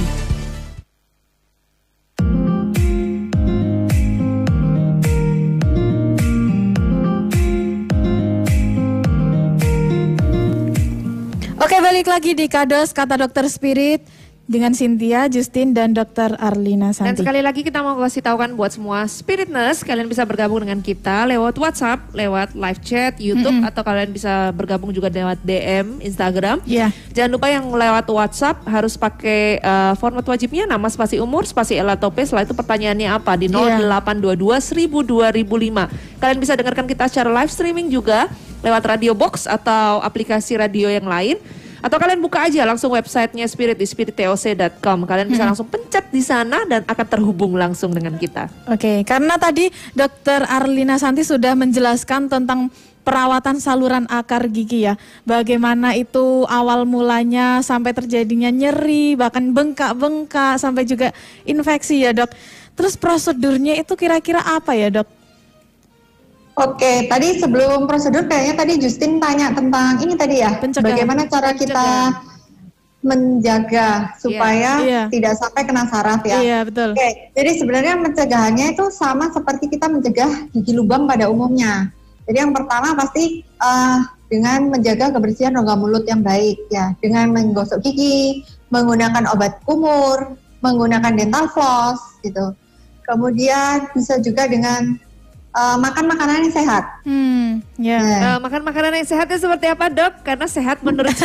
Oke, balik lagi di Kados kata Dokter Spirit dengan Cynthia, Justin dan Dr. Arlina Dan Santi. sekali lagi kita mau kasih tahu kan buat semua spiritness, kalian bisa bergabung dengan kita lewat WhatsApp, lewat live chat, YouTube, atau kalian bisa bergabung juga lewat DM, Instagram. Iya. Jangan lupa yang lewat WhatsApp harus pakai eh, format wajibnya nama spasi umur, spasi elatope, setelah itu pertanyaannya apa di Iya. 0822 1000 2005. Kalian bisa dengarkan kita secara live streaming juga lewat Radio Box atau aplikasi radio yang lain. Atau kalian buka aja langsung websitenya Spirit di spirittoc.com. Kalian bisa langsung pencet di sana dan akan terhubung langsung dengan kita. Oke, karena tadi Dokter Arlina Santi sudah menjelaskan tentang perawatan saluran akar gigi ya. Bagaimana itu awal mulanya sampai terjadinya nyeri, bahkan bengkak-bengkak sampai juga infeksi ya, Dok. Terus prosedurnya itu kira-kira apa ya, Dok? Oke, tadi sebelum prosedur kayaknya tadi Justin tanya tentang ini tadi ya, Pencegahan. bagaimana cara kita menjaga supaya Iya. tidak sampai kena saraf ya. Iya, betul. Oke, jadi sebenarnya pencegahannya itu sama seperti kita mencegah gigi lubang pada umumnya. Jadi yang pertama pasti eh, dengan menjaga kebersihan rongga mulut yang baik ya, dengan menggosok gigi, menggunakan obat kumur, menggunakan dental floss gitu. Kemudian bisa juga dengan eh, makan makanan yang sehat. Hmm, ya. Ya. Eh, makan makanan yang sehatnya seperti apa dok? Karena sehat menurut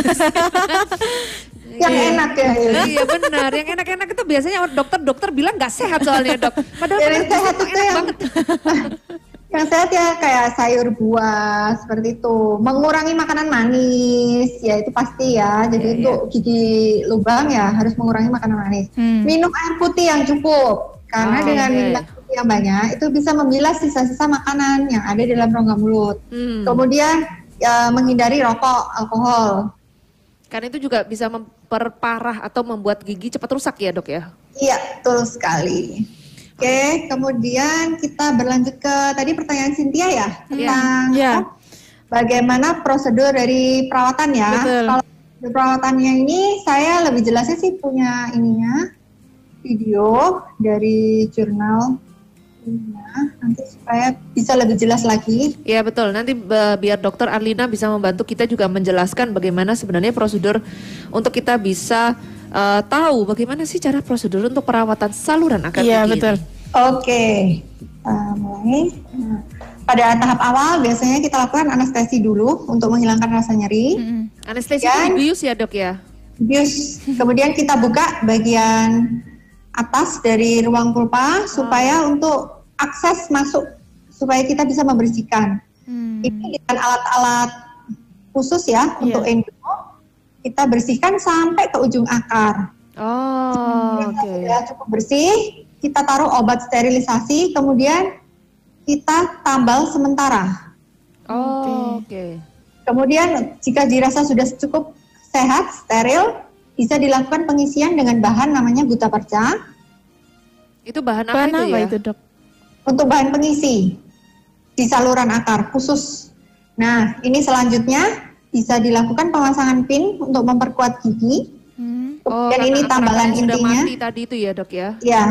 Yang enak ya. ya. iya benar. Yang enak-enak itu biasanya dokter-dokter bilang nggak sehat soalnya dok. Padahal Yang sehat saya itu enak yang- banget. Yang sehat ya kayak sayur buah seperti itu. Mengurangi makanan manis ya itu pasti ya. Jadi Iya, untuk gigi lubang ya harus mengurangi makanan manis. Hmm. Minum air putih yang cukup karena Oh, dengan oke. minum yang banyak itu bisa membilas sisa-sisa makanan yang ada di dalam rongga mulut. Hmm. Kemudian ya, menghindari rokok, alkohol. Karena itu juga bisa memperparah atau membuat gigi cepat rusak ya dok ya. Iya, betul sekali. Oke, kemudian kita berlanjut ke tadi pertanyaan Cynthia ya tentang Iya. apa? bagaimana prosedur dari perawatan ya. Betul. Kalau perawatannya ini saya lebih jelasnya sih punya ininya video dari jurnal nanti supaya bisa lebih jelas lagi. Iya betul. Nanti biar dokter Arlina bisa membantu kita juga menjelaskan bagaimana sebenarnya prosedur untuk kita bisa eh, tahu bagaimana sih cara prosedur untuk perawatan saluran akar Iya, gigi betul. Oke, kita mulai. Nah, pada tahap awal biasanya kita lakukan anestesi dulu untuk menghilangkan rasa nyeri. Mm-mm. Anestesi Kan? itu dibius ya dok ya. Bius. Kemudian kita buka bagian atas dari ruang pulpa supaya untuk akses masuk supaya kita bisa membersihkan. Hmm. Ini dengan alat-alat khusus ya untuk endo kita bersihkan sampai ke ujung akar. Oh oke. Sudah cukup bersih, kita taruh obat sterilisasi, kemudian kita tambal sementara. Oh oke. Kemudian jika dirasa sudah cukup sehat, steril, bisa dilakukan pengisian dengan bahan namanya buta perca. Itu bahan apa Bahan itu apa ya? itu, Dok? Untuk bahan pengisi di saluran akar khusus. Nah, ini selanjutnya bisa dilakukan pemasangan pin untuk memperkuat gigi. Hmm. Oh, karena ini tambalan akar-akarnya sudah intinya. mati tadi itu ya dok ya. Ya.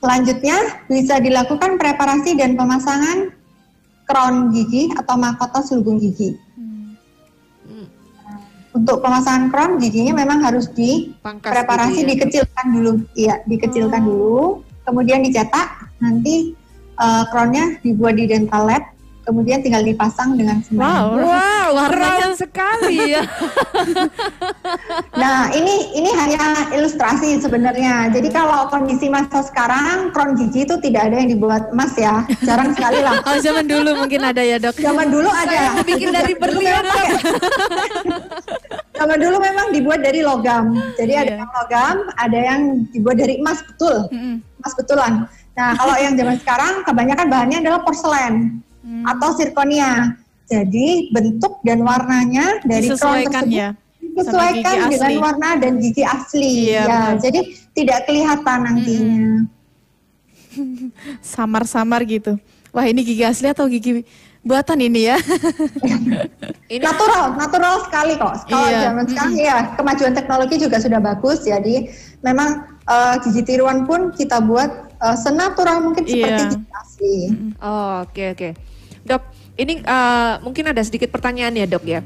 Selanjutnya bisa dilakukan preparasi dan pemasangan crown gigi atau mahkota selubung gigi. Hmm. Untuk pemasangan crown giginya memang harus Pangkas dipreparasi gitu ya. dikecilkan dulu. Iya, dikecilkan dulu. Kemudian dicetak, nanti eh, crownnya dibuat di dental lab. Kemudian tinggal dipasang dengan semen. Wow. Wow, Warnanya- sekali ya. Nah, ini ini hanya ilustrasi sebenarnya. Jadi kalau kondisi masa sekarang, crown gigi itu tidak ada yang dibuat emas ya. Jarang sekali lah. Oh, zaman dulu mungkin ada ya, Dok. Zaman dulu ada. Saya bikin dari berlian, Zaman dulu memang dibuat dari logam. Jadi ada Iya. yang logam, ada yang dibuat dari emas betul. Mm-mm. Emas betulan. Nah, kalau yang zaman sekarang kebanyakan bahannya adalah porselen Hmm. atau zirconia. Jadi bentuk dan warnanya dari crown tersebut ya. disesuaikan dengan asli. warna dan gigi asli. Iya, ya, jadi tidak kelihatan nantinya. Samar-samar gitu. Wah, ini gigi asli atau gigi buatan ini ya. Ini natural, natural sekali kok. Kalau Iya. zaman sekarang ya kemajuan teknologi juga sudah bagus. Jadi memang eh, gigi tiruan pun kita buat eh, senatural mungkin seperti Iya. gigi asli. Oh, oke oke. Dok, ini eh, mungkin ada sedikit pertanyaan ya, Dok ya.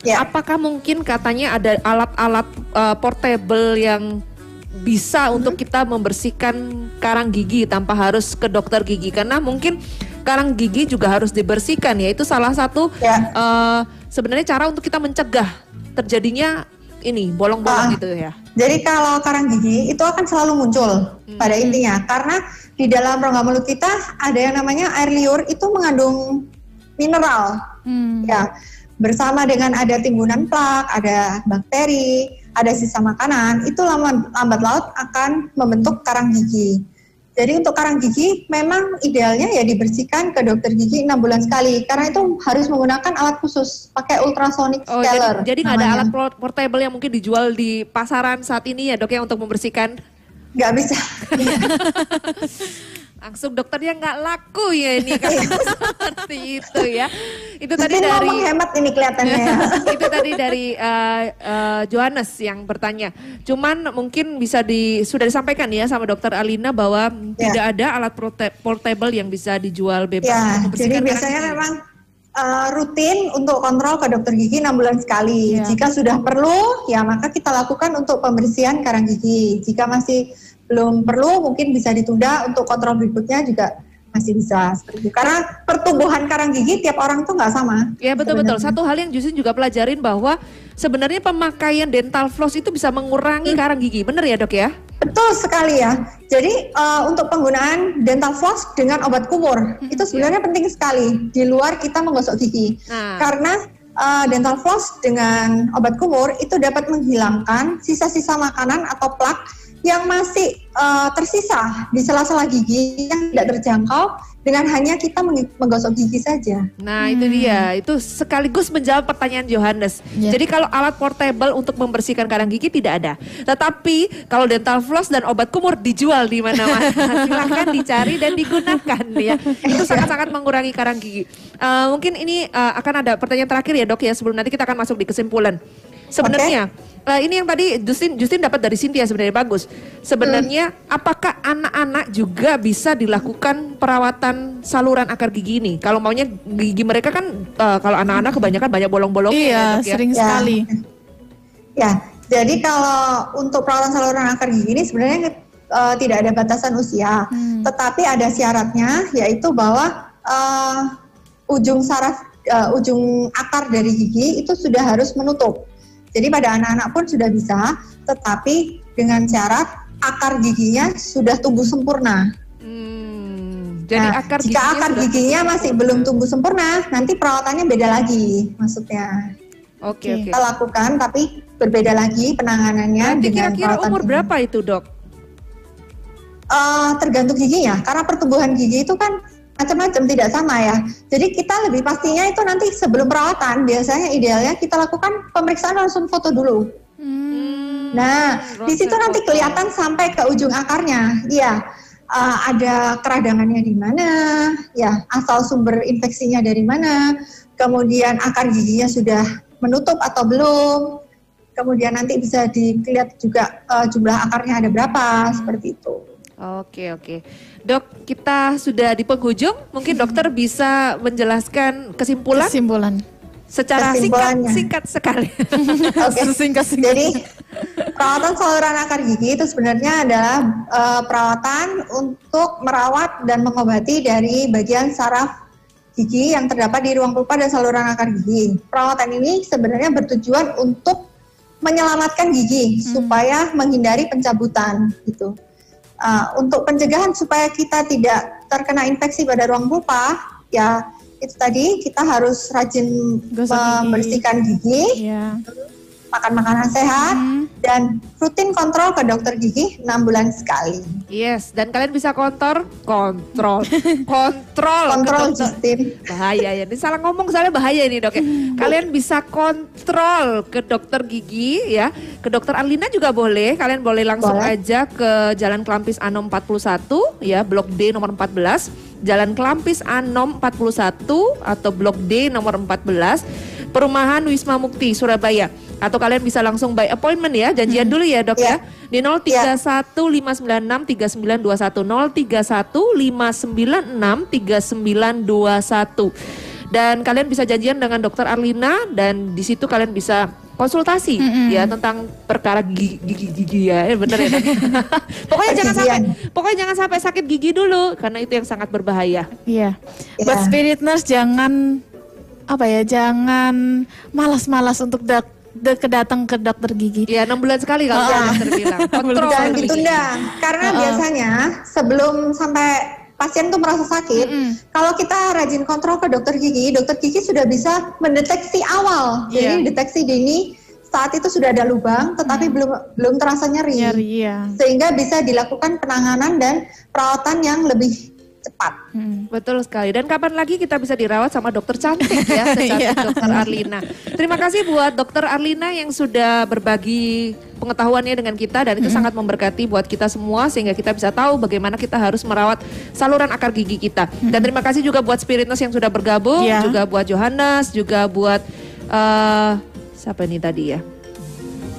Ya. Apakah mungkin katanya ada alat-alat eh, portable yang bisa Hmm. untuk kita membersihkan karang gigi tanpa harus ke dokter gigi karena mungkin karang gigi juga harus dibersihkan ya itu salah satu Ya. eh, sebenarnya cara untuk kita mencegah terjadinya ini bolong-bolong Ah. gitu ya. Jadi kalau karang gigi itu akan selalu muncul pada intinya karena di dalam rongga mulut kita ada yang namanya air liur itu mengandung mineral. Hmm. Ya, bersama dengan ada timbunan plak, ada bakteri, ada sisa makanan, itu lambat, lambat laut akan membentuk karang gigi. Jadi untuk karang gigi memang idealnya ya dibersihkan ke dokter gigi enam bulan sekali karena itu harus menggunakan alat khusus pakai ultrasonic Oh, jadi scaler. jadi nggak ada alat por- portable yang mungkin dijual di pasaran saat ini ya dok ya untuk membersihkan. nggak bisa. Langsung dokternya nggak laku ya ini kan seperti itu ya. Itu tadi Mungkin dari menghemat ini kelihatannya. ya. itu tadi dari eh, eh, Johannes yang bertanya. Cuman mungkin bisa di sudah disampaikan ya sama dokter Alina bahwa Ya. tidak ada alat portable yang bisa dijual bebas Ya, jadi biasanya gigi. memang uh, rutin untuk kontrol ke dokter gigi enam bulan sekali. Ya. Jika sudah perlu, ya maka kita lakukan untuk pembersihan karang gigi. Jika masih belum perlu, mungkin bisa ditunda untuk kontrol berikutnya juga masih bisa seperti itu. Karena pertumbuhan karang gigi tiap orang tuh nggak sama. Ya betul betul. sebenarnya. Satu hal yang Justin juga pelajarin bahwa sebenarnya pemakaian dental floss itu bisa mengurangi karang gigi. Bener ya dok ya? Betul sekali ya. Jadi uh, untuk penggunaan dental floss dengan obat kumur itu sebenarnya penting sekali di luar kita menggosok gigi. Nah. Karena uh, dental floss dengan obat kumur itu dapat menghilangkan sisa-sisa makanan atau plak yang masih uh, tersisa di sela-sela gigi yang tidak terjangkau dengan hanya kita meng- menggosok gigi saja. Nah itu dia, itu sekaligus menjawab pertanyaan Johannes. Ya. Jadi kalau alat portable untuk membersihkan karang gigi tidak ada. Tetapi kalau dental floss dan obat kumur dijual di mana-mana. Silahkan dicari dan digunakan ya. Itu sangat-sangat mengurangi karang gigi. Eh, mungkin ini eh, akan ada pertanyaan terakhir ya dok ya sebelum nanti kita akan masuk di kesimpulan. Sebenarnya eh, ini yang tadi Justin Justin dapat dari Cynthia sebenarnya bagus. Sebenarnya apakah anak-anak juga bisa dilakukan perawatan saluran akar gigi ini? Kalau maunya gigi mereka kan eh, kalau anak-anak kebanyakan banyak bolong-bolongnya ya, Iya, Dok, ya. sering Ya. sekali. Ya, jadi kalau untuk perawatan saluran akar gigi ini sebenarnya eh, tidak ada batasan usia, Hmm. tetapi ada syaratnya yaitu bahwa eh, ujung saraf eh, ujung akar dari gigi itu sudah harus menutup. Jadi pada anak-anak pun sudah bisa, tetapi dengan syarat akar giginya sudah tumbuh sempurna. Hmm, jadi Nah, akar jika giginya akar giginya masih belum tumbuh sempurna, nanti perawatannya beda lagi, maksudnya. Oke oke. Kita lakukan, tapi berbeda lagi penanganannya Nanti dengan kira-kira perawatan umur gigi. berapa itu dok? Eh, tergantung giginya, karena pertumbuhan gigi itu kan macam-macam tidak sama ya. Jadi kita lebih pastinya itu nanti sebelum perawatan biasanya idealnya kita lakukan pemeriksaan langsung foto dulu. Hmm. Nah, di situ nanti kelihatan sampai ke ujung akarnya. Iya, eh, ada keradangannya di mana, ya asal sumber infeksinya dari mana, kemudian akar giginya sudah menutup atau belum, kemudian nanti bisa dilihat juga eh, jumlah akarnya ada berapa, seperti itu. Oke oke, dok kita sudah di penghujung. Mungkin dokter bisa menjelaskan kesimpulan Kesimpulan. secara singkat singkat sekali. Oke. Sesingkat-singkat. Jadi perawatan saluran akar gigi itu sebenarnya adalah eh, perawatan untuk merawat dan mengobati dari bagian saraf gigi yang terdapat di ruang pulpa dan saluran akar gigi. Perawatan ini sebenarnya bertujuan untuk menyelamatkan gigi supaya menghindari pencabutan gitu. Eh, untuk pencegahan supaya kita tidak terkena infeksi pada ruang pulpa, ya itu tadi kita harus rajin Gosok gigi. membersihkan gigi Iya. Makan makanan sehat, Hmm. dan rutin kontrol ke dokter gigi 6 bulan sekali. Yes, dan kalian bisa kontor, kontrol, kontrol, Kontrol dokter. Justin. Bahaya ya, ini salah ngomong soalnya bahaya ini dok ya. Kalian bisa kontrol ke dokter gigi ya, ke dokter Alina juga boleh. Kalian boleh langsung Boleh. aja ke Jalan Kelampis Ano 41 ya, Blok D nomor 14. Jalan Kelampis Anom 41 atau Blok D nomor 14, Perumahan Wisma Mukti, Surabaya. Atau kalian bisa langsung by appointment ya, janjian dulu ya dok ya. Di 0315963921 0315963921. Dan kalian bisa janjian dengan dokter Arlina dan di situ kalian bisa konsultasi ya tentang perkara gigi gigi, gigi ya, Eh, bener ya. Pokoknya jangan sampai pokoknya jangan sampai sakit gigi dulu karena itu yang sangat berbahaya. Iya. Ya. Buat spirit nurse jangan apa ya, jangan malas-malas untuk dak de- kedatang ke dokter gigi. Ya enam bulan sekali kalau Ah. dokter bilang. Kontrol. Jangan terus. ditunda karena biasanya sebelum sampai pasien tuh merasa sakit, kalau kita rajin kontrol ke dokter gigi, dokter gigi sudah bisa mendeteksi awal. Jadi Iya. deteksi dini saat itu sudah ada lubang, tetapi belum belum terasa nyeri. Nyari ya. Sehingga bisa dilakukan penanganan dan perawatan yang lebih cepat. Betul sekali. Dan kapan lagi kita bisa dirawat sama dokter cantik ya, secantik Iya. dokter Arlina. Terima kasih buat dokter Arlina yang sudah berbagi pengetahuannya dengan kita dan itu sangat memberkati buat kita semua sehingga kita bisa tahu bagaimana kita harus merawat saluran akar gigi kita. Dan terima kasih juga buat Spiritness yang sudah bergabung, Iya. juga buat Johannes, juga buat eh siapa ini tadi ya?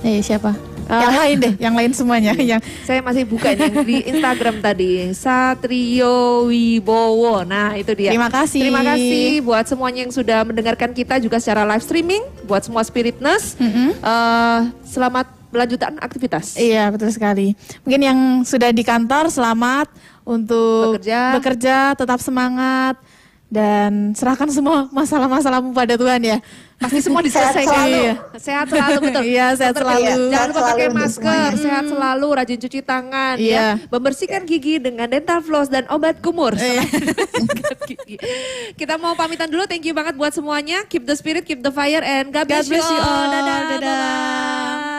Eh siapa? Ah. Yang lain deh, yang lain semuanya. yang Saya masih buka nih di Instagram tadi Satrio Wibowo. Nah itu dia. Terima kasih. Terima kasih buat semuanya yang sudah mendengarkan kita juga secara live streaming. Buat semua spiritness. eh, selamat melanjutkan aktivitas. Iya betul sekali. Mungkin yang sudah di kantor selamat untuk Bekerja. bekerja, tetap semangat dan serahkan semua masalah-masalahmu pada Tuhan ya. Pasti semua diselesaikan. Sehat selalu. Iya. Sehat selalu betul. Iya, sehat Dokter, selalu. Jangan lupa pakai masker, semuanya. sehat selalu, rajin cuci tangan Iya. ya. Membersihkan gigi dengan dental floss dan obat kumur. Iya. Gigi. Kita mau pamitan dulu. Thank you banget buat semuanya. Keep the spirit, keep the fire and God, God bless you all. Dadah. Dadah.